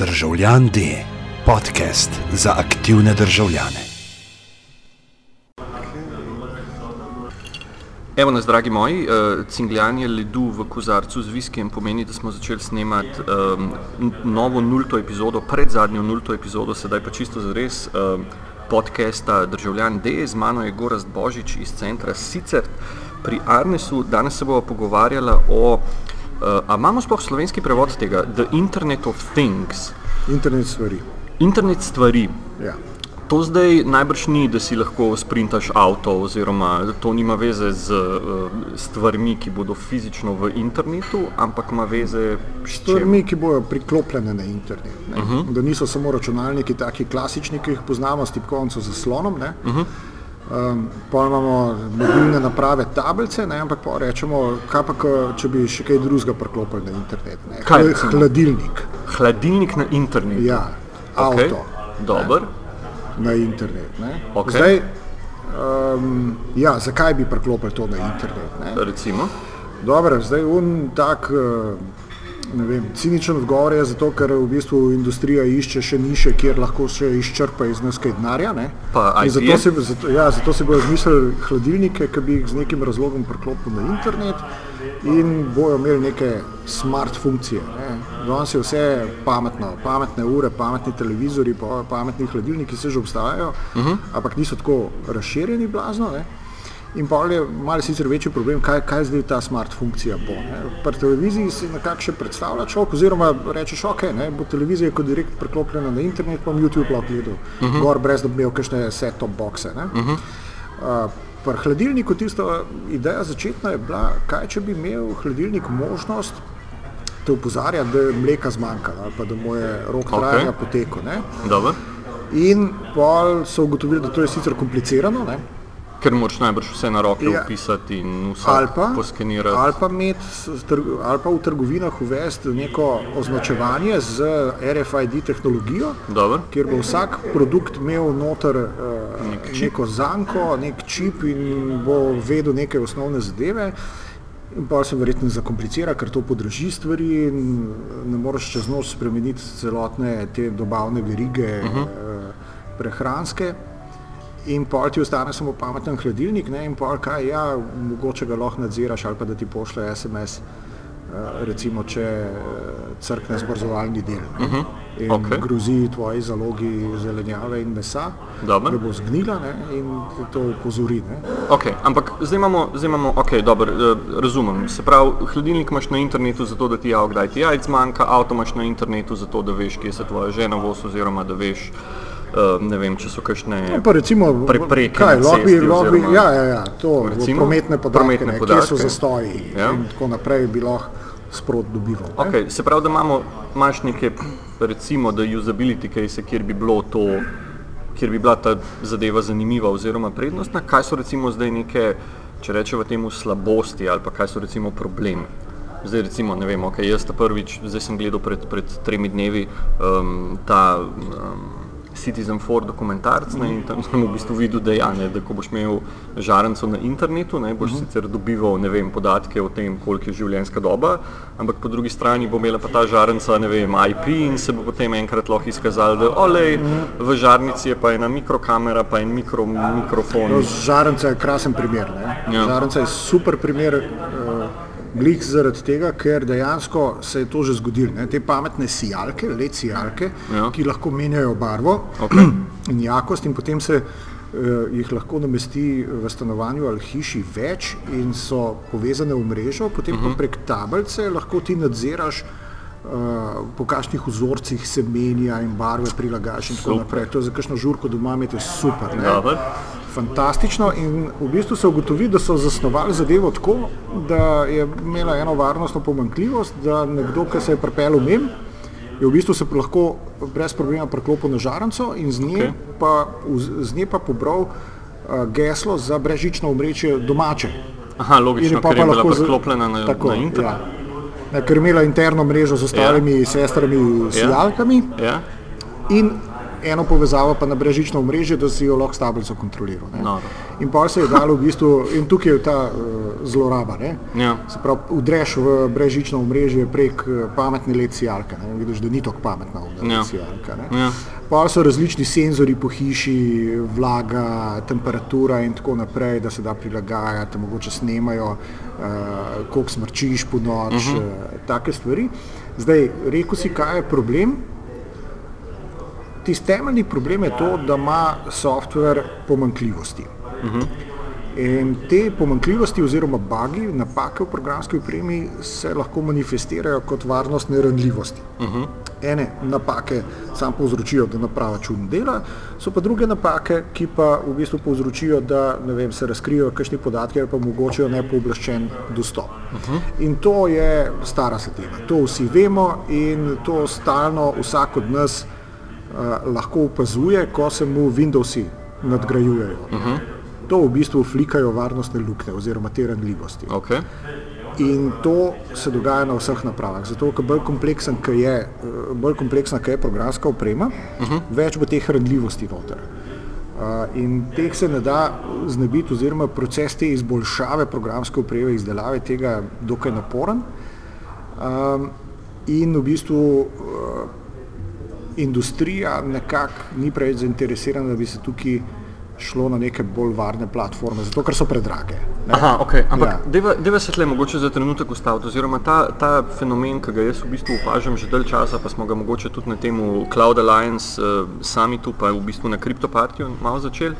Državljan D, podcast za aktivne državljane. Evo nas, dragi moji, uh, cingljanje ledu v kozarcu z viskijem pomeni, da smo začeli snemati um, novo nulto epizodo, pred zadnjo nulto epizodo, sedaj pa čisto zares um, podcasta Državljan D. Z mano je Gorast Božič iz centra Sicer pri Arnesu. Danes se bomo pogovarjali o, uh, a imamo sploh slovenski prevod tega, The Internet of Things. Internet stvari. Internet stvari. Ja. To zdaj najbrž ni, da si lahko sprintaš avto, oziroma to nima veze z uh, stvarmi, ki bodo fizično v internetu, ampak ima veze s? Stvarmi, ki bodo priklopljene na internet. Uh -huh. Da niso samo računalniki, taki klasični, ki jih poznamo s tipkovnico za slonom. Uh -huh. Um, pa imamo mobilne naprave, tablice, ne? ampak pa rečemo, kaj pa, če bi še kaj drugega priklopili na internet. Ne? Kaj recimo? Hladilnik, Hladilnik na internetu. ja, Okej, avto Dober. na internet. Ne? Okej. Zdaj, um, ja, zakaj bi priklopili to na internet? Ne? Recimo. Dobro, zdaj un tak, eh, ne vem, ciničen odgovor je zato, ker v bistvu industrija išče še niše, kjer lahko še izčrpa iz nas kaj denarja. zato se, zato, ja, zato se bodo izmislili hladilnike, ki bi jih z nekim razlogom priklopili na internet in bojo imeli neke smart funkcije. Ne. Danes je vse pametno, pametne ure, pametni televizori, pa pametni hladilniki se že obstajajo, uh -huh. ampak niso tako razširjeni blazno. Ne. In pa je malo sicer večji problem, kaj, kaj zdaj ta smart funkcija bo. Ne. Pri televiziji si nekako še predstavlja človek, oziroma rečeš, ok, ne, bo televizija kot direkt preklopljena na internet, pa bom YouTube lahko gledal, uh -huh. gor brez da bi imel kakšne set-top boxe. Ne. Uh -huh. uh, pri hladilniku tista ideja začetna je bila, kaj če bi imel hladilnik možnost te opozarjati, da je mleka zmanjkalo ali pa da mu je rok Okej. trajanja potekel. In pol so ugotovili, da to je sicer komplicirano, ne. Ker moraš najbrž vse na roke Ja. upisati in pa, poskenirati. ali, pa trg- ali pa v trgovinah uvesti neko označevanje z RFID tehnologijo, Dober. kjer bo vsak produkt imel noter uh, Nek neko zanko, nek čip in bo vedel neke osnovne zadeve. In pa se verjetno zakomplicira, ker to podraži stvari in ne moreš čez noč spremeniti celotne te dobavne verige uh -huh. prehranske. In pol ti ostane samo pameten hladilnik, ne? in pol kaj, ja, mogoče ga lahko nadziraš ali pa da ti pošle SMS, eh, recimo, če eh, crkne zmrzovalni del. Uh -huh. In okay. grozi tvoji zalogi zelenjave in mesa, Dobro. da bo zgnila ne? in to upozori. Ne? Ok, ampak zdaj imamo, zdaj imamo ok, dobro, eh, razumem. Se pravi, hladilnik imaš na internetu zato, da ti jav, kdaj ti jajc zmanjka, avto imaš na internetu zato, da veš, kje se tvoja žena vozi, oziroma da veš, eh, ne vem, če so kakšne No, recimo, prepreke kaj, bi, cesti bi, oziroma- ja, ja, ja, to, Recimo? prometne podatke, Prometne ne, kje podatke. so zastoji Ja. in tako naprej bi lahko sprot dobival. Okay, se pravi, da imamo, imaš neke, recimo, da usability case, kjer bi bilo to, kjer bi bila ta zadeva zanimiva oziroma prednostna. Kaj so recimo zdaj neke, če rečemo temu, slabosti ali pa kaj so recimo problemi? Zdaj recimo, ne vem, okay, jaz ta prvič, zdaj sem gledal pred, pred tremi dnevi um, ta um, Citizen 4 dokumentarc ne, in tam sem v bistvu videl, da, ja, ne, da ko boš imel žarenco na internetu, ne, boš uh -huh. sicer dobival ne vem, podatke o tem, koliko je življenjska doba, ampak po drugi strani bo imela pa ta žarenca ne vem, IP in se bo potem enkrat lahko izkazalo, da olej, v žarnici je pa ena mikrokamera, pa en mikro, mikrofon. No, Žarenca je krasen primer. Ne? Ja. Žarenca je super primer, uh, glih zaradi tega, ker dejansko se je to že zgodilo. Ne? Te pametne sijalke, led sijalke, Ja. ki lahko menjajo barvo Okay. in jakost, in potem se uh, jih lahko namesti v stanovanju ali hiši več in so povezane v mrežo, potem uh -huh. pa prek tablice lahko ti nadziraš. Uh, po kakšnih vzorcih se menja in barve prilagajaš in tako naprej. To je za kakšno žurko doma imeti super. ne. Dobro. Fantastično in v bistvu se ugotovi, da so zasnovali zadevo tako, da je imela eno varnostno pomankljivost, da nekdo, ki se je pripeljal mem, je v bistvu se lahko brez problema priklopil na žarenco in z nje okay. pa, v- z nje pa pobral uh, geslo za brezžično omrežje domače. Aha, logično, pol ker je bila lahko z- priklopljena na, tako, na internet. Ja. Ne, ker je imela interno mrežo z ostalimi ja. sestrami, sijalkami. Ja? In eno povezavo pa na brežično omrežje, da si jo lahko s tablico kontroliral. Noro. In pa se je dalo v bistvu, in tukaj je ta uh, zloraba. Ne? Ja. Se pravi, udreš v brežično omrežje prek eh, pametne LED sijalke. ne. Vidiš, da ni tako pametna Ja. Sijalka. Ja. Pa so različni senzori po hiši, vlaga, temperatura in tako naprej, da se da prilagajati, mogoče snemajo, uh, koliko smrčiš po noč, uh -huh. uh, take stvari. Zdaj, rekel si, kaj je problem. Tisti temeljni problem je to, da ima softver pomankljivosti. Uh -huh. In te pomankljivosti oziroma bagi, napake v programski opremi se lahko manifestirajo kot varnostne ranljivosti. Uh -huh. Ene napake sam povzročijo, da naprava čudno dela, so pa druge napake, ki pa v bistvu povzročijo, da vem, se razkrijejo kakšni podatki ali pa omogočijo nepooblaščen dostop. Uh -huh. In to je stara sateva. To vsi vemo in to stalno vsak od nas lahko opazuje, ko se mu Windowsi nadgrajujejo. Uh -huh. To v bistvu flikajo varnostne luknje oziroma te ranljivosti. Okay. In to se dogaja na vseh napravah. Zato, ker bolj, kompleksen, ke je, bolj kompleksna je programska oprema, uh -huh. več bo teh ranljivosti noter. Uh, in teh se ne da znebiti, oziroma proces te izboljšave programske opreme, izdelave tega je dokaj naporen. Um, in v bistvu industrija nekako ni preveč zainteresirana, da bi se tukaj šlo na neke bolj varne platforme, zato ker so predrage. ne. Aha, okay. ampak Ja. deva, deva se tle mogoče za trenutek ustaviti, oziroma ta, ta fenomen, ki ga jaz v bistvu opažam že dalj časa, pa smo ga mogoče tudi na temu Cloud Alliance uh, summitu, pa v bistvu na kriptopartiju malo začeli,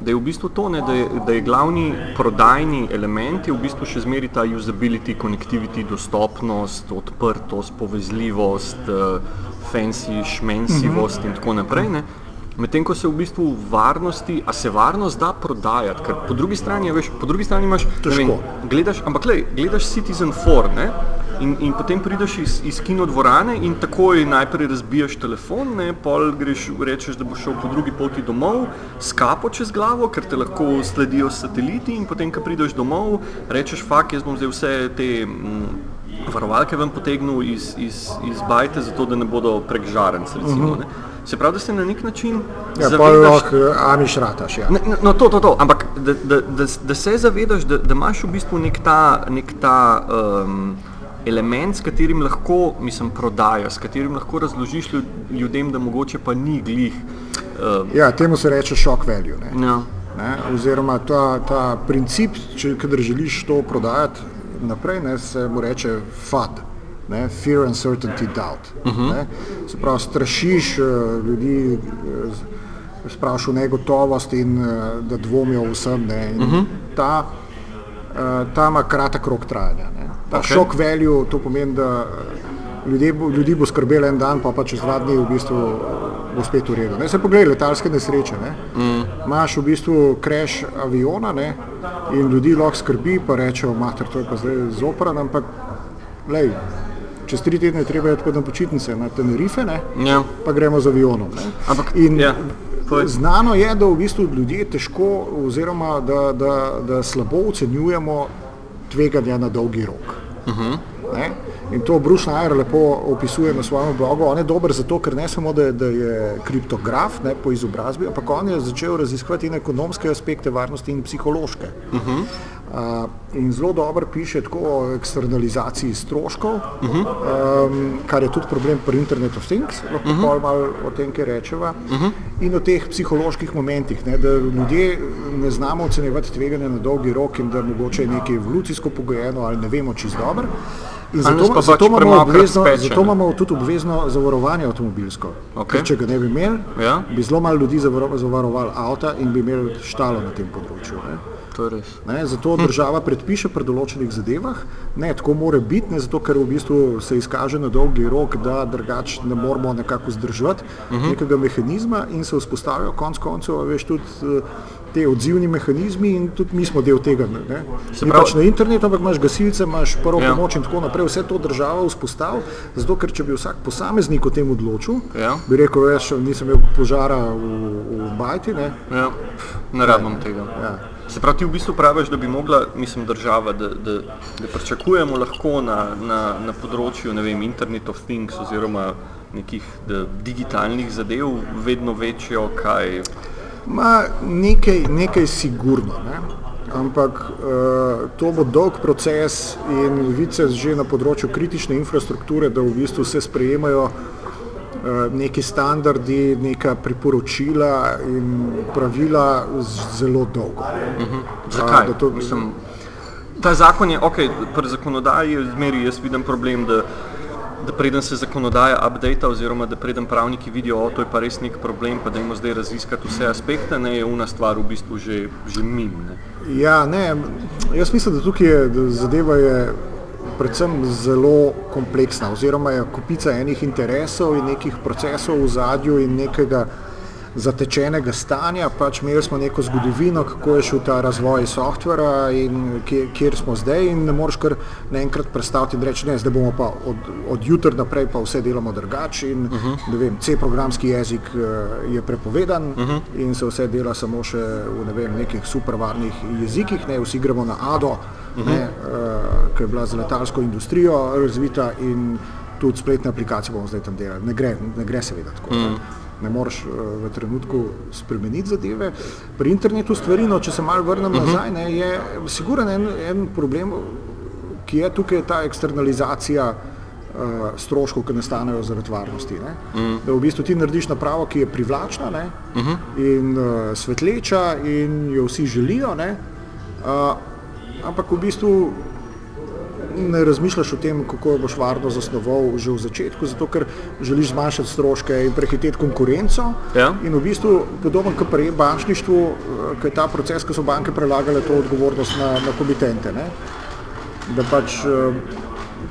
da je v bistvu to, ne, da, je, da je glavni prodajni element v bistvu še zmeri ta usability, connectivity, dostopnost, odprtost, povezljivost, uh, fancy, šmensivost mm -hmm. in tako naprej. Ne. Medtem ko se v bistvu varnosti, a se varnost da prodajati, ker po drugi strani, veš, po drugi strani imaš, vem, gledaš, ampak lej, gledaš Citizen 4, ne? In, in potem prideš iz, iz kino dvorane in takoj najprej razbijaš telefon, ne, pol greš, rečeš, da boš šel po drugi poti domov, s kapo čez glavo, ker te lahko sledijo sateliti in potem, ko prideš domov, rečeš, fak, jaz bom zdaj vse te mm, varovalke ven potegnil iz, iz, iz bajte, zato da ne bodo prek žarenc, recimo. Uh -huh. ne. Se pravi, da se na nek način Ja, zavedaš, lahko eh, amiš rataš. Ja. Ne, no, to, to, to. Ampak da, da, da, da se zavedaš, da, da imaš v bistvu nek ta, nek ta um, element, s katerim lahko, mislim, prodajaš, s katerim lahko razložiš ljud, ljudem, da mogoče pa ni glih. Um, Ja, temu se reče shock value. Ne? ja. Ne? Oziroma ta, ta princip, če želiš to prodajati naprej, ne, se mu reče FUD. Ne, fear, uncertainty, doubt. Uh -huh. ne. Se pravi, strašiš uh, ljudi, uh, sprašuješ v negotovost in uh, da dvomijo o vsem. Ne. Uh -huh. ta, ta ima kratek rok trajanja. Ne. Ta Ok. okay. shock value, to pomeni, da bo, ljudi bo skrbelo en dan, pa pa čez dva dni v bistvu bo spet v redu. Ne. Se pogledaj, letalske nesreče. Ne. Mm. Imaš v bistvu crash aviona ne, in ljudi lahko skrbi, pa rečejo, mater, to je pa zdaj zopran, ampak lej, čez tri tedne je treba iti na počitnice na Tenerife, ne, Ja. pa gremo z avionom. Ne. Ampak, in ja, povej. znano je, da v bistvu ljudje težko oziroma da, da, da slabo ocenjujemo tveganja na dolgi rok. Uh -huh. Ne? In to Bruce Nair lepo opisuje na svojem blogu. On je dober zato, ker ne samo, da je, da je kriptograf ne, po izobrazbi, ampak on je začel raziskovati in ekonomske aspekte varnosti in psihološke. Uh -huh. uh, in zelo dobro piše tako o eksternalizaciji stroškov, uh -huh. um, kar je tudi problem pri Internet of Things, lahko uh -huh. malo o tem, kaj rečeva, uh -huh. in o teh psiholoških momentih, ne, da ljudje ne znamo ocenjevati tveganja na dolgi rok in da mogoče je nekaj evolucijsko pogojeno ali ne vemo čist dobro. In zato, pa zato, pač imamo obvezno, zato imamo tudi obvezno zavarovanje avtomobilsko. Ok. Ker če ga ne bi imeli, Ja. bi zelo malo ljudi zavaro- zavarovali avta in bi imeli štalo na tem področju. Ne. Ne, zato država predpiše pri določenih zadevah, ne, tako mora biti, ne, zato ker v bistvu se izkaže na dolgi rok, da drugače ne moramo nekako vzdrževati uh -huh. nekega mehanizma in se vzpostavijo konc koncev, veš, tudi eh, te odzivni mehanizmi in tudi mi smo del tega. Ne, ne. Se pravi- pač na internetu, ampak imaš gasilce, imaš prvo Ja. ja. pomoč in tako naprej, vse to država vzpostavi, zato ker če bi vsak posameznik o tem odločil, Ja. bi rekel, veš, nisem imel požara v, v Bajti, ne, Ja. Ne rabim tega. ja. Se pravi, ti v bistvu praviš, da bi mogla, mislim, država, da, da, da pričakujemo lahko na, na, na področju, vem, Internet of Things oziroma nekih da, digitalnih zadev vedno večjo, kaj Ma, nekaj, nekaj sigurno, ne? ampak uh, to bo dolg proces in vice že na področju kritične infrastrukture, da v bistvu se sprejemajo uh, neki standardi, neka priporočila in pravila zelo dolgo. Uh -huh. Zakaj? To... Mislim, ta zakon je, ok, pri zakonodaji zmeri jaz vidim problem, da, da preden se zakonodaja updata oziroma da preden pravniki vidijo, o to je pa res nek problem, pa dajmo zdaj raziskati vse aspekte, ne je una stvar v bistvu že, že mim. Ne. Ja, ne, jaz mislim, da tukaj je, da zadeva je predvsem zelo kompleksna oziroma je kupica enih interesov in nekih procesov v zadju in nekega zatečenega stanja, pač imeli smo neko zgodovino, kako je šel ta razvoj softvera in kje, kjer smo zdaj in ne moreš kar naenkrat predstaviti in reči, ne, zdaj bomo pa od, od jutra naprej pa vse delamo drugače in uh -huh. ne vem, C programski jezik eh, je prepovedan uh -huh. in se vse dela samo še v ne vem, nekih super varnih jezikih, ne, vsi gremo na ADO, uh -huh. ne, uh, ki je bila za letalsko industrijo razvita in tudi spletne aplikacije bomo zdaj tam delali. Ne gre, ne gre seveda tako. Uh -huh ne moreš uh, v trenutku spremeniti zadeve. Pri internetu stvari, no, če se malo vrnem uh -huh. nazaj, ne, je siguren en, en problem, ki je tukaj ta eksternalizacija uh, stroškov, ki nastanejo zaradi varnosti. Ne. -huh. Da v bistvu ti narediš napravo, ki je privlačna ne, uh -huh. in uh, svetleča in jo vsi želijo, ne, uh, ampak v bistvu ne razmišljaš o tem, kako jo boš varno zasnoval že v začetku, zato ker želiš zmanjšati stroške in prehiteti konkurenco. Ja. In v bistvu podoben kot pri bančništvu, ki je ta proces, ko so banke prelagale to odgovornost na, na komitente. Ne? Da pač,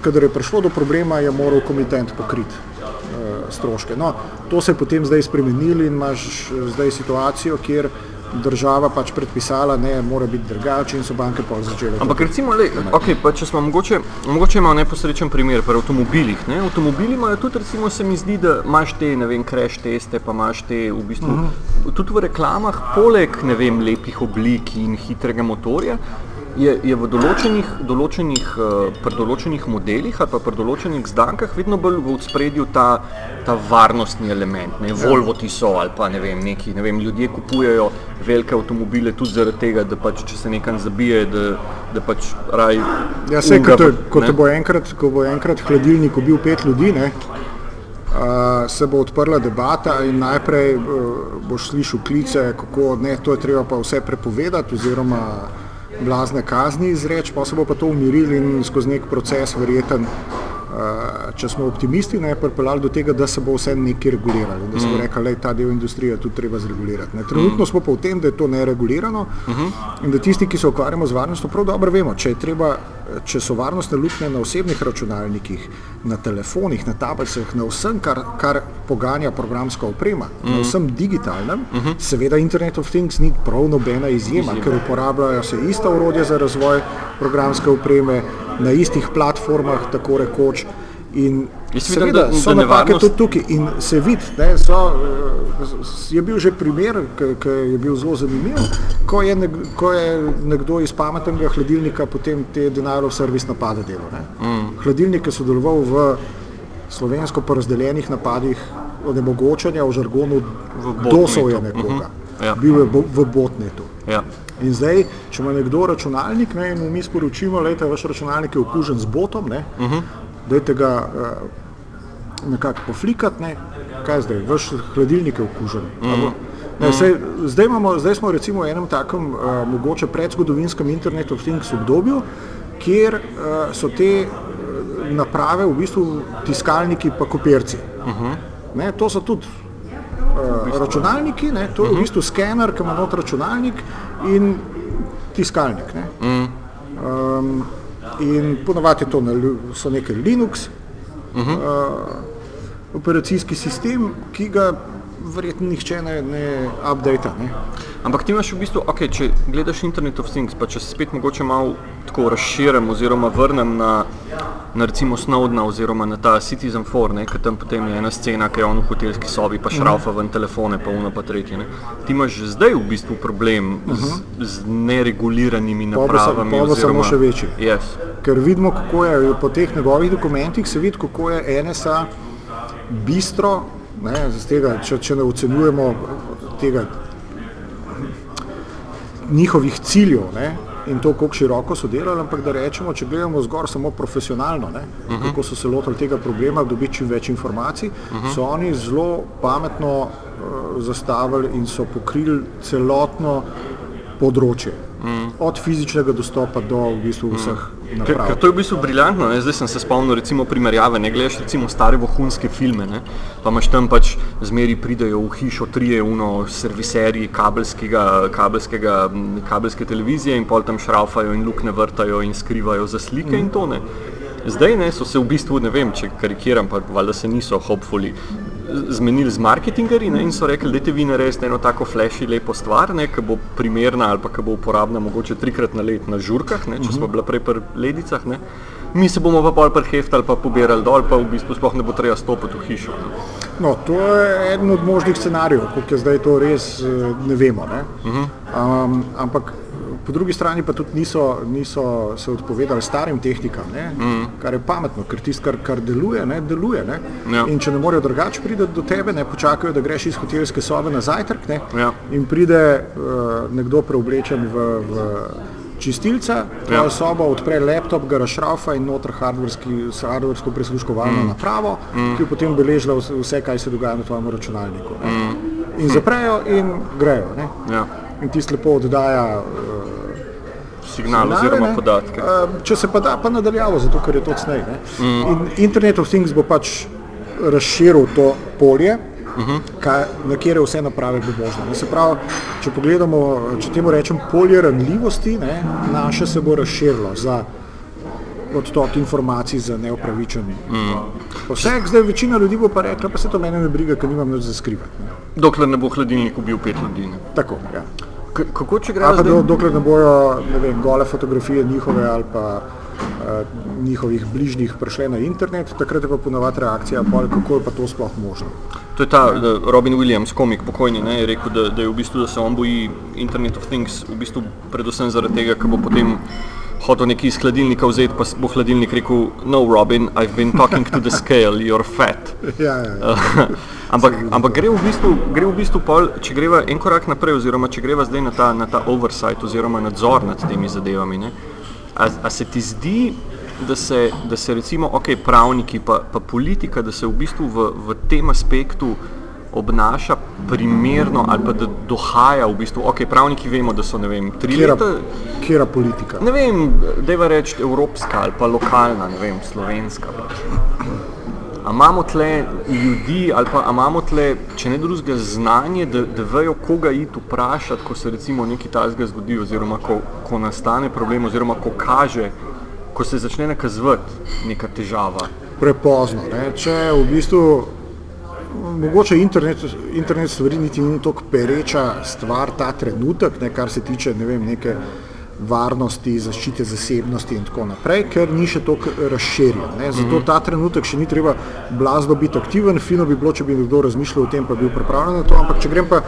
kadar je prišlo do problema, je moral komitent pokriti uh, stroške. No, to se je potem zdaj spremenilo in imaš zdaj situacijo, kjer država pač predpisala, ne, mora biti drugače in so banke pa začele. Ampak recimo, le, okay, pa če smo mogoče, mogoče imamo neposrečen primer pri avtomobilih. Ne? Avtomobili imajo tudi, recimo, se mi zdi, da imaš te, ne vem, crash teste, pa imaš te v bistvu, uh -huh. tudi v reklamah, poleg, ne vem, lepih oblik in hitrega motorja, je, je v določenih, določenih, uh, pri določenih modelih ali pa pri določenih zdankah vedno bolj v spredju ta, ta varnostni element. Ne? Volvo ti so ali pa ne vem, neki, ne vem, ljudje kupujejo velike avtomobile tudi zaradi tega, da pač, če se nekam zabije, da, da pač raj. Ja, se, ko, te, ko, te bo enkrat, ko bo enkrat hladilnik ubil pet ljudi, ne, uh, se bo odprla debata in najprej uh, boš slišal klice, kako ne, to je treba pa vse prepovedati oziroma blazne kazni izreči, pa se bo pa to umirili in skozi nek proces verjeten, če smo optimisti, ne pripeljali do tega, da se bo vse nekaj reguliralo, da se bo rekla, da je ta del industrije tudi treba zregulirati. Ne. Trenutno smo pa v tem, da je to neregulirano in da tisti, ki se ukvarjamo z varnostjo, prav dobro vemo, če, treba, če so varnostne luknje na osebnih računalnikih, na telefonih, na tablicah, na vsem, kar, kar poganja programska oprema, na vsem digitalnem, seveda Internet of Things ni prav nobena izjema, ker uporabljajo se ista urodja za razvoj programske opreme, na istih platformah, tako rekoč. In seveda da- so da napake tudi tukaj in se vidi, ne, so, eh, je bil že primer, ki je bil zelo zanimiv, ko je, nek, ko je nekdo iz pametnega hladilnika potem te denarov servis napade delal. ne. Mm. Hladilnik je sodeloval v slovensko porazdeljenih napadih onemogočanja v žargonu dosovja nekoga. Mhm. Ja. Bil je bo, v botnetu. Ja. In zdaj, če ima nekdo računalnik ne, in mu mi sporočimo, da je vaš računalnik je okužen z botom, ne, uh -huh. Dajte ga uh, nekako poflikati, ne, kaj zdaj, vaš hladilnik je okužen. Uh -huh. Ne, sej, zdaj, imamo, zdaj smo recimo v enem takem uh, mogoče predzgodovinskem Internet of Things obdobju, kjer uh, so te uh, naprave v bistvu tiskalniki pa kopirci. Uh -huh. ne, to so tudi uh, računalniki, ne, to je v bistvu skener, ki ima not računalnik in tiskalnik. Ne. Um, in ponovadi to na, so nekaj Linux, uh -huh. uh, operacijski sistem, ki ga verjetno nihče ne, ne updata. Ne. Ampak ti imaš v bistvu, okay, če gledaš Internet of Things, pa če se spet mogoče malo tako razširim oziroma vrnem na, na recimo Snowdena oziroma na ta Citizen 4, ker tam potem je ena scena, ki je on v hotelski sobi, pa šraufa ven telefone, pa uno pa tretje. Ne. Ti imaš že zdaj v bistvu problem z, z nereguliranimi bo sa- napravami. pol bo samo še večji. Yes. Ker vidimo, kako je po teh njegovih dokumentih, se vidi, kako je NSA bistro, ne, z tega, če, če ne ocenjujemo tega njihovih ciljev ne, in to, kako široko so delali, ampak da rečemo, če gledamo zgor samo profesionalno, ne, uh -huh. kako so se lotili tega problema, dobiti čim več informacij, uh -huh. so oni zelo pametno uh, zastavili in so pokrili celotno področje. Mm. Od fizičnega dostopa do v bistvu vseh mm. naprav. Ker to je v bistvu briljantno, ne? zdaj sem se spomnil recimo primerjave, ne gledaš recimo stare vohunske filme, ne? pa imaš tam pač zmeri pridajo v hišo trije uno serviserji kabelskega, kabelskega, kabelske televizije in pol tam šraufajo in lukne vrtajo in skrivajo za slike mm. in to ne. Zdaj ne, so se v bistvu, ne vem, če karikiram, pa valjda se niso hopefully zmenili z marketingerji in so rekli, da vi naredite eno tako flashy lepo stvar, ki bo primerna ali pa ki bo uporabna mogoče trikrat na let na žurkah, ne, če smo bili prej pri ledicah. Ne. Mi se bomo pa pol preheftali, pa pobirali dol, pa v bistvu sploh ne bo treba stopiti v hišo. Ne. No, to je eden od možnih scenarijev, kako je zdaj to res, eh, ne vemo. Ne. Uh -huh. um, ampak po drugi strani pa tudi niso, niso se odpovedali starim tehnikam, mm. kar je pametno, ker tisto, kar, kar deluje, ne, deluje. Ne. Ja. In če ne morejo drugače priti do tebe, ne počakajo, da greš iz hotelske sobe na zajtrk ne, ja. in pride uh, nekdo preoblečen v, v čistilca, tvoja ja. soba odpre laptop, ga rašrafa in noter hardversko prisluškovalno mm. napravo, mm. ki je potem beležila vse, kaj se dogaja na tvojem računalniku. Mm. In zaprejo in grejo. Ja. In ti lepo oddaja uh, signal signale, oziroma ne? podatke. Uh, če se pa da, pa nadaljavo, zato ker je to cnej. Mm. Internet of Things bo pač razširil to polje, uh mhm. -huh. kaj, na kjer je vse naprave bi možno. Se pravi, če pogledamo, če temu rečem polje ranljivosti, ne, naše se bo razširilo za odtok informacij za neopravičeni. Mm. Vse, zdaj večina ljudi bo pa rekla, pa se to mene ne briga, ker nimam nič za skrivati. Dokler ne bo hladilnik ubil pet ljudi. Ne? Tako, ja. Kako če gre? Do, dokler ne bojo ne vem, gole fotografije njihove ali pa uh, njihovih bližnjih prišle na internet, takrat je pa ponovadi reakcija, pol, kako je pa to sploh možno. To je ta Robin Williams, komik pokojni, ne, je rekel, da, da, je v bistvu, da se on boji Internet of Things, v bistvu predvsem zaradi tega, ker bo potem hotel nekaj iz hladilnika vzeti, pa bo hladilnik rekel, no Robin, I've been talking to the scale, you're fat. ja, ja, ja. ampak, ampak gre v bistvu, gre v bistvu pol, če greva en korak naprej, oziroma če greva zdaj na ta, na ta oversight oziroma nadzor nad temi zadevami, ne? A, a se ti zdi, da se, da se recimo, ok, pravniki pa, pa politika, da se v bistvu v, v tem aspektu obnaša primerno ali pa da dohaja v bistvu, ok, pravniki vemo, da so, ne vem, tri kjera, leta. Kjera politika? Ne vem, deva reči evropska ali pa lokalna, ne vem, slovenska. A imamo tle ljudi ali pa imamo tle, če ne drugega, znanje, da, da vejo, koga iti vprašati, ko se recimo nekaj tajzga zgodi oziroma ko, ko nastane problem oziroma ko kaže, ko se začne nakazvati neka težava. Prepozno, ne? če v bistvu mogoče internet, internet stvari niti ni tako pereča stvar ta trenutek, ne, kar se tiče ne vem, neke varnosti, zaščite zasebnosti in tako naprej, ker ni še tako razširjen. Ne. Zato mhm. ta trenutek še ni treba blazno biti aktiven, fino bi bilo, če bi nekdo razmišljal o tem, pa bil pripravljen na to, ampak če grem pa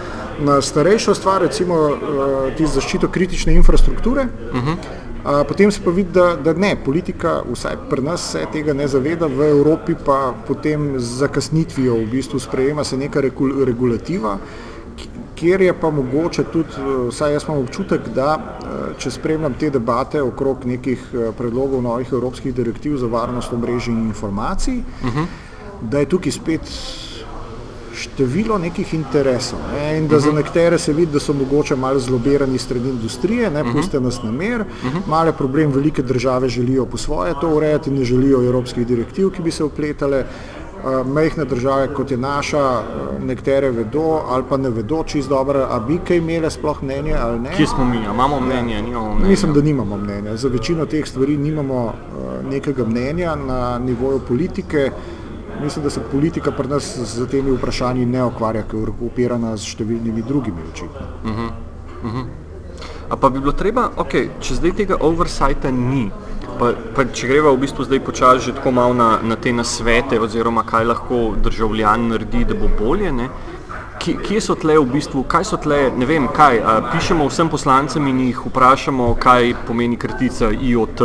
na starejšo stvar, recimo uh, ti zaščito kritične infrastrukture, uh mhm. -huh potem se pa vidi, da, da ne, politika, vsaj pri nas, se tega ne zaveda, v Evropi pa potem z zakasnitvijo v bistvu sprejema se neka regulativa, kjer je pa mogoče tudi, vsaj jaz imam občutek, da če spremljam te debate okrog nekih predlogov novih evropskih direktiv za varnost omrežij in informacij, uh mhm. -huh. da je tukaj spet število nekih interesov ne, in da uh -huh. za mhm. nekatere se vidi, da so mogoče malo zlobirani strani industrije, ne uh mhm. -huh. puste nas na mer, uh. -huh. male problem, velike države želijo po svoje to urejati in ne želijo evropskih direktiv, ki bi se upletale. Uh, mehne države, kot je naša, uh, nekatere vedo ali pa ne vedo čist dobro, a bi kaj imele sploh mnenje ali ne. Kje smo mi, imamo mnenje, nimamo mnenja? Mislim, da nimamo mnenja. Za večino teh stvari nimamo uh, nekega mnenja na nivoju politike. Mislim, da se politika pri nas z temi vprašanji ne ukvarja, ker je upirana z številnimi drugimi očitno. Uh -huh. uh -huh. A pa bi bilo treba, okay, če zdaj tega oversighta ni, pa, pa če greva v bistvu zdaj počasi že tako malo na, na te nasvete, oziroma kaj lahko državljan naredi, da bo bolje, ne? Kje so tle v bistvu, kaj so tle, ne vem kaj, a, pišemo vsem poslancem in jih vprašamo, kaj pomeni kratica IOT,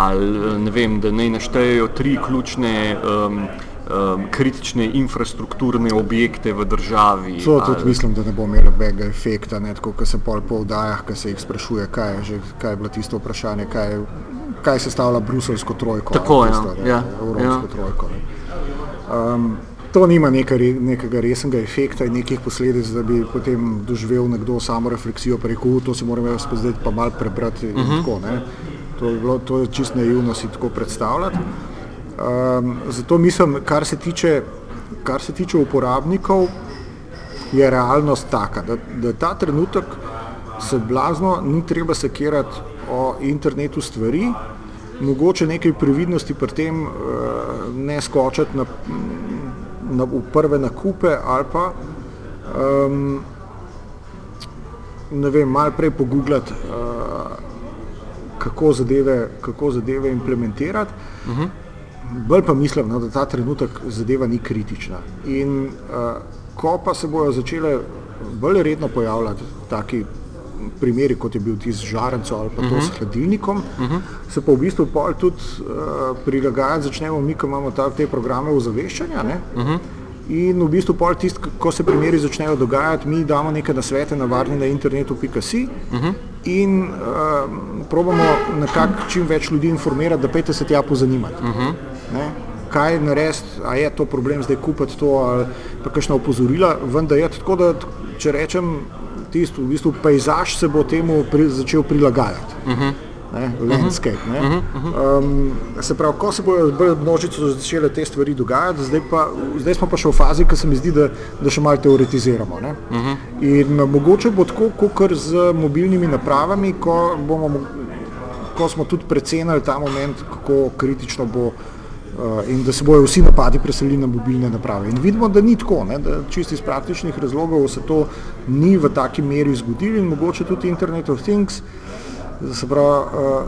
ali ne vem, da naj naštejejo tri ključne um, um, kritične infrastrukturne objekte v državi. To ali- tudi mislim, da ne bo imelo nobenega efekta, ne, tako kot se pol po vdajah, ki se jih sprašuje, kaj je, že, kaj je bilo tisto vprašanje, kaj, je, kaj se stavlja bruselsko trojko. Tako, ali ja, ja, Evropsko ja. trojko. Ne. Um, to nima neka, nekega resnega efekta in nekih posledic, da bi potem doživel nekdo samo refleksijo, pa rekel, "U, to si moram jaz zdaj pa mal prebrati in uh -huh. tako. Ne. To, je bilo, to je čist naivno si tako predstavljati. Um, zato mislim, kar se tiče, kar se tiče uporabnikov, je realnost taka, da, da ta trenutek se blazno ni treba sekirati o internetu stvari, mogoče nekaj previdnosti pri tem uh, ne skočiti na, na, v prve nakupe ali pa um, ne vem, malo prej pogooglati, uh, kako, zadeve, kako zadeve implementirati. Uh -huh. Bolj pa mislim, no, da ta trenutek zadeva ni kritična. In uh, ko pa se bodo začele bolj redno pojavljati taki primeri, kot je bil tisti z žarenco ali pa to uh -huh. s hladilnikom, uh -huh. se pa v bistvu pol tudi uh, prilagajati začnemo mi, ko imamo ta, te programe ozaveščanja. Uh -huh. In v bistvu pol tist, ko se primeri začnejo dogajati, mi damo neke nasvete na varni na internetu.si uh -huh. in uh, probamo nekako čim več ljudi informirati, da pejte se tja pozanimati. Uh -huh. Ne? Kaj narediti, a je to problem zdaj kupiti to ali pa kakšna opozorila, vendar je tako, da če rečem, tisto, v bistvu pejzaž se bo temu pri, začel prilagajati. Uh -huh. Ne, landscape. Ne. Um, se pravi, ko se bodo bolj množico začele te stvari dogajati, zdaj, pa, zdaj smo pa še v fazi, ki se mi zdi, da, da še malo teoretiziramo. Ne. In mogoče bo tako, kot z mobilnimi napravami, ko, bomo, mo- ko smo tudi precenili ta moment, kako kritično bo uh, in da se bojo vsi napadi preselili na mobilne naprave. In vidimo, da ni tako, ne, da čisto iz praktičnih razlogov se to ni v taki meri zgodilo in mogoče tudi Internet of Things. Se pravi, uh,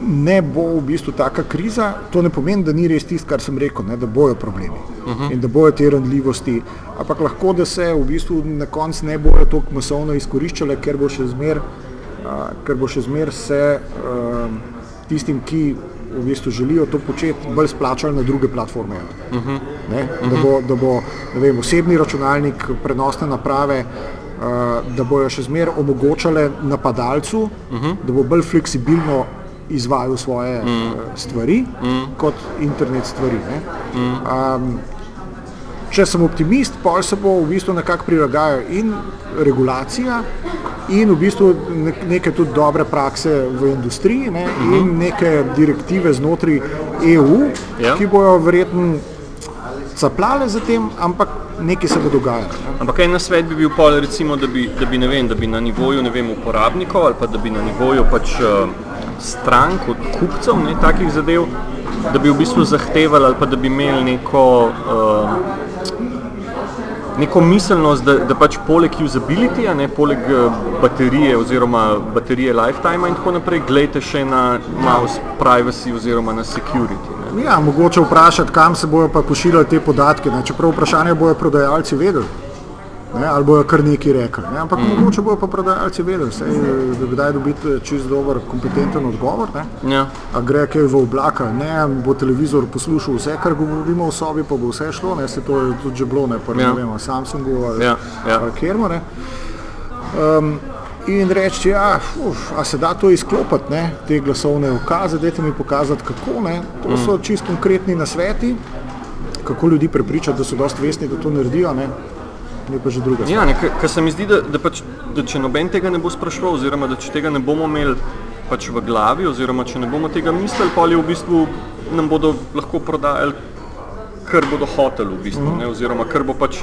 ne bo v bistvu taka kriza, to ne pomeni, da ni res tisto, kar sem rekel, ne, da bojo problemi uh -huh. in da bojo te randljivosti, ampak lahko, da se v bistvu na koncu ne bojo tako masovno izkoriščale, ker bo še zmer, uh, ker bo še zmer se uh, tistim, ki v bistvu želijo to početi, bolj splačali na druge platforme. Uh -huh. ne, da bo, da bo vem, osebni računalnik, prenosne naprave, uh, da bojo še zmer omogočale napadalcu, uh -huh. da bo bolj fleksibilno izvajal svoje mm. stvari mm. kot internet stvari. ne. Um, če sem optimist, pa se bo v bistvu nekako prilagajal in regulacija in v bistvu nek- neke tudi dobre prakse v industriji ne, in neke direktive znotraj EU, Ja. ki bojo verjetno caplale za tem, ampak nekaj se bo dogajalo. Ne. Ampak en nasvet bi bil pol, recimo, da bi, da bi, ne vem, da bi na nivoju ne vem, uporabnikov ali pa da bi na nivoju pač uh, strank od kupcev ne, takih zadev, da bi v bistvu zahtevali ali pa da bi imeli neko, uh, neko miselnost, da, da pač poleg usability, ne, poleg uh, baterije oziroma baterije lifetime in tako naprej, gledajte še na mouse privacy oziroma na security. Ne. Ja, mogoče vprašati, kam se bojo pa pošiljali te podatke. Ne? Čeprav vprašanje bojo prodajalci vedeli. Ne, ali bojo kar neki rekli. Ne? Ampak mm. mogoče bojo pa prodajalci vedeli, saj, da kdaj dobiti čist dober, kompetenten odgovor. Ne? Ja. A gre kaj v oblaka, ne, bo televizor poslušal vse, kar govorimo v sobi, pa bo vse šlo, ne, se to je tudi že bilo, ne, pa Ja. ne vem, Samsungu ali, Ja, ja. ali kjermo, ne. Um, in reči, ja, uf, a se da to izklopiti, ne, te glasovne ukaze, dajte mi pokazati, kako, ne, to so čist konkretni nasveti, kako ljudi prepričati, da so dosti vestni, da to naredijo, ne, je pa že druga. Ja, ker- se mi zdi, da, da, pač, da če noben tega ne bo spraševal, oziroma da če tega ne bomo imeli pač v glavi, oziroma če ne bomo tega mislili, pa v bistvu nam bodo lahko prodajali, kar bodo hoteli, v bistvu, ne, oziroma kar bo pač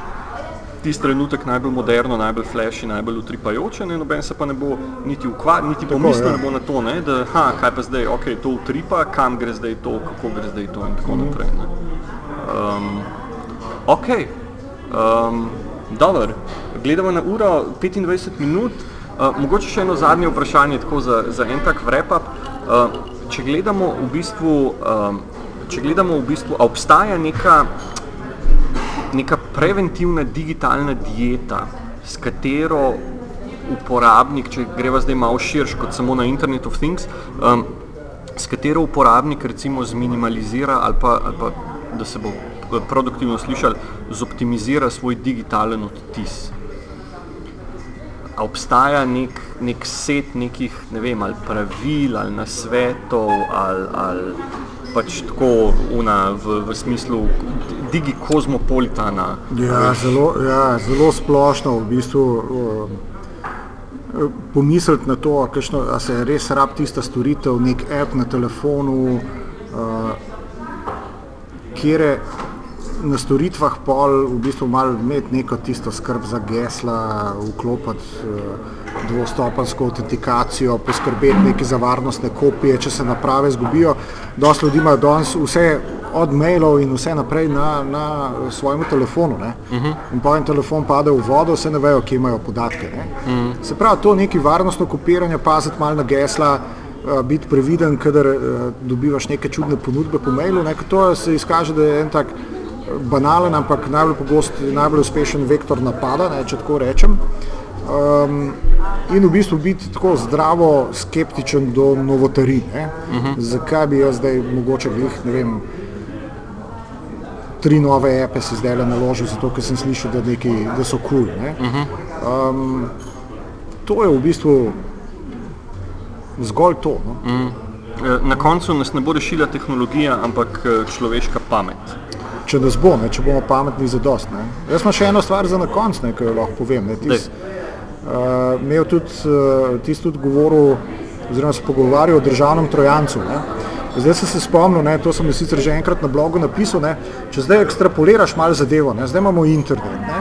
tisti trenutek najbolj moderno, najbolj flashy, najbolj utripajoče, ne, noben se pa ne bo niti ukvarjal, niti pomislil ja. bo na to, ne, da ha, kaj pa zdaj, ok, to utripa, kam gre zdaj to, kako gre zdaj to in tako naprej. Ne. Um, ok, um, dobro, gledamo na uro 25 minut. Uh, mogoče še eno zadnje vprašanje, tako za, za en tak wrap-up. Uh, če gledamo v bistvu, um, če gledamo v bistvu, a obstaja neka, neka preventivna digitalna dieta, s katero uporabnik, če greva zdaj malo širš kot samo na Internet of Things, um, s katero uporabnik recimo zminimalizira ali pa, ali pa da se bo eh, produktivno slišal, zoptimizira svoj digitalen odtis. A obstaja nek, nek set nekih ne vem, ali pravil ali nasvetov ali, ali pač tako una, v, v smislu digikozmopolitana. Ja, zelo, ja, zelo splošno v bistvu. Um, Pomisliti na to, kakšno, a se res rab tista storitev, nek app na telefonu, uh, kjer je na storitvah pol v bistvu malo imeti neko tisto skrb za gesla, vklopiti uh, dvostopansko autentikacijo, poskrbeti neke za varnostne kopije, če se naprave zgubijo. Dosti ljudi ima danes vse od mailov in vse naprej na, na svojem telefonu. Uh -huh. In pa en telefon pade v vodo, vse ne vejo, kje imajo podatke. Uh -huh. Se pravi, to neki varnostno kopiranje, paziti malo na gesla, uh, biti previden, kadar uh, dobivaš neke čudne ponudbe po mailu. Ne, to se izkaže, da je en tak banalen, ampak najbolj pogost, najbolj uspešen vektor napada, ne, če tako rečem. Um, in v bistvu biti tako zdravo skeptičen do novotarij. Uh -huh. Zakaj bi jaz zdaj mogoče glih, ne vem, tri nove epe si zdaj le naložil, zato ker sem slišal, da, neki, da so kul. Cool, uh -huh. um, to je v bistvu zgolj to. No? Uh -huh. Na koncu nas ne bo rešila tehnologija, ampak človeška pamet. Če nas bo, ne, če bomo pametni za dost. Ne. Jaz imam še eno stvar za na koncu, ki jo lahko povem. Ne, tis, uh, imel tudi, uh, tis tudi govoril, oziroma se pogovarjal o državnem trojancu. Ne. Zdaj sem se spomnil, ne, to sem sicer že enkrat na blogu napisal, ne, če zdaj ekstrapoliraš malo zadevo, ne, zdaj imamo internet. Ne,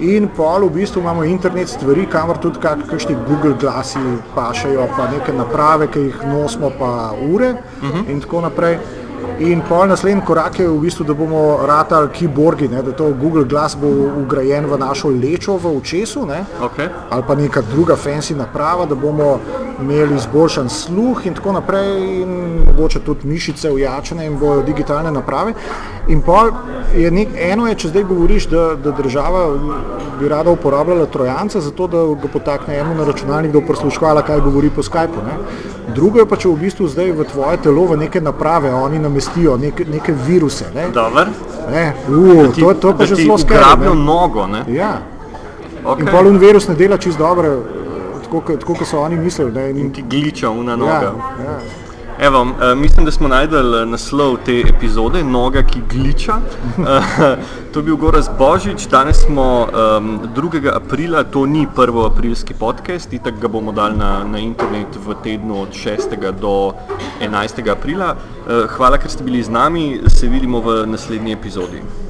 in pol v bistvu imamo internet stvari, kamor tudi kak, kakšni Google glasi pašajo, pa neke naprave, ki jih nosimo, pa ure uh -huh. in tako naprej. In pol naslednji korak je v bistvu, da bomo ratali keyboardi, ne, da to Google Glass bo ugrajen v našo lečo v očesu, ne, okay. ali pa neka druga fancy naprava, da bomo imeli izboljšan sluh in tako naprej, in mogoče tudi mišice ujačene in bojo digitalne naprave. In pol je nek, eno je, če zdaj govoriš, da, da država bi rada uporabljala trojanca, zato da ga potakne eno na računalnik, da bo prisluškovala, kaj govori po Skypu. Ne. Drugo je pa, če v bistvu zdaj v tvoje telo v neke naprave oni namestijo neke, neke viruse. Ne. Ne, uh, ti, to, to pa že zelo skrbi. Ugrabijo nogo. Ne. Ja. Okay. In pol un virus ne dela čist dobro, tako kot so oni mislili. Ne, in ti gliča una noga. Ja, ja. Evo, uh, mislim, da smo najdel naslov te epizode, Noga, ki gliča. Uh, to je bil Goraz Božič, danes smo um, 2. aprila, to ni prvo aprilski podcast, itak ga bomo dali na, na internet v tednu od 6. do 11. aprila. Uh, hvala, ker ste bili z nami, se vidimo v naslednji epizodi.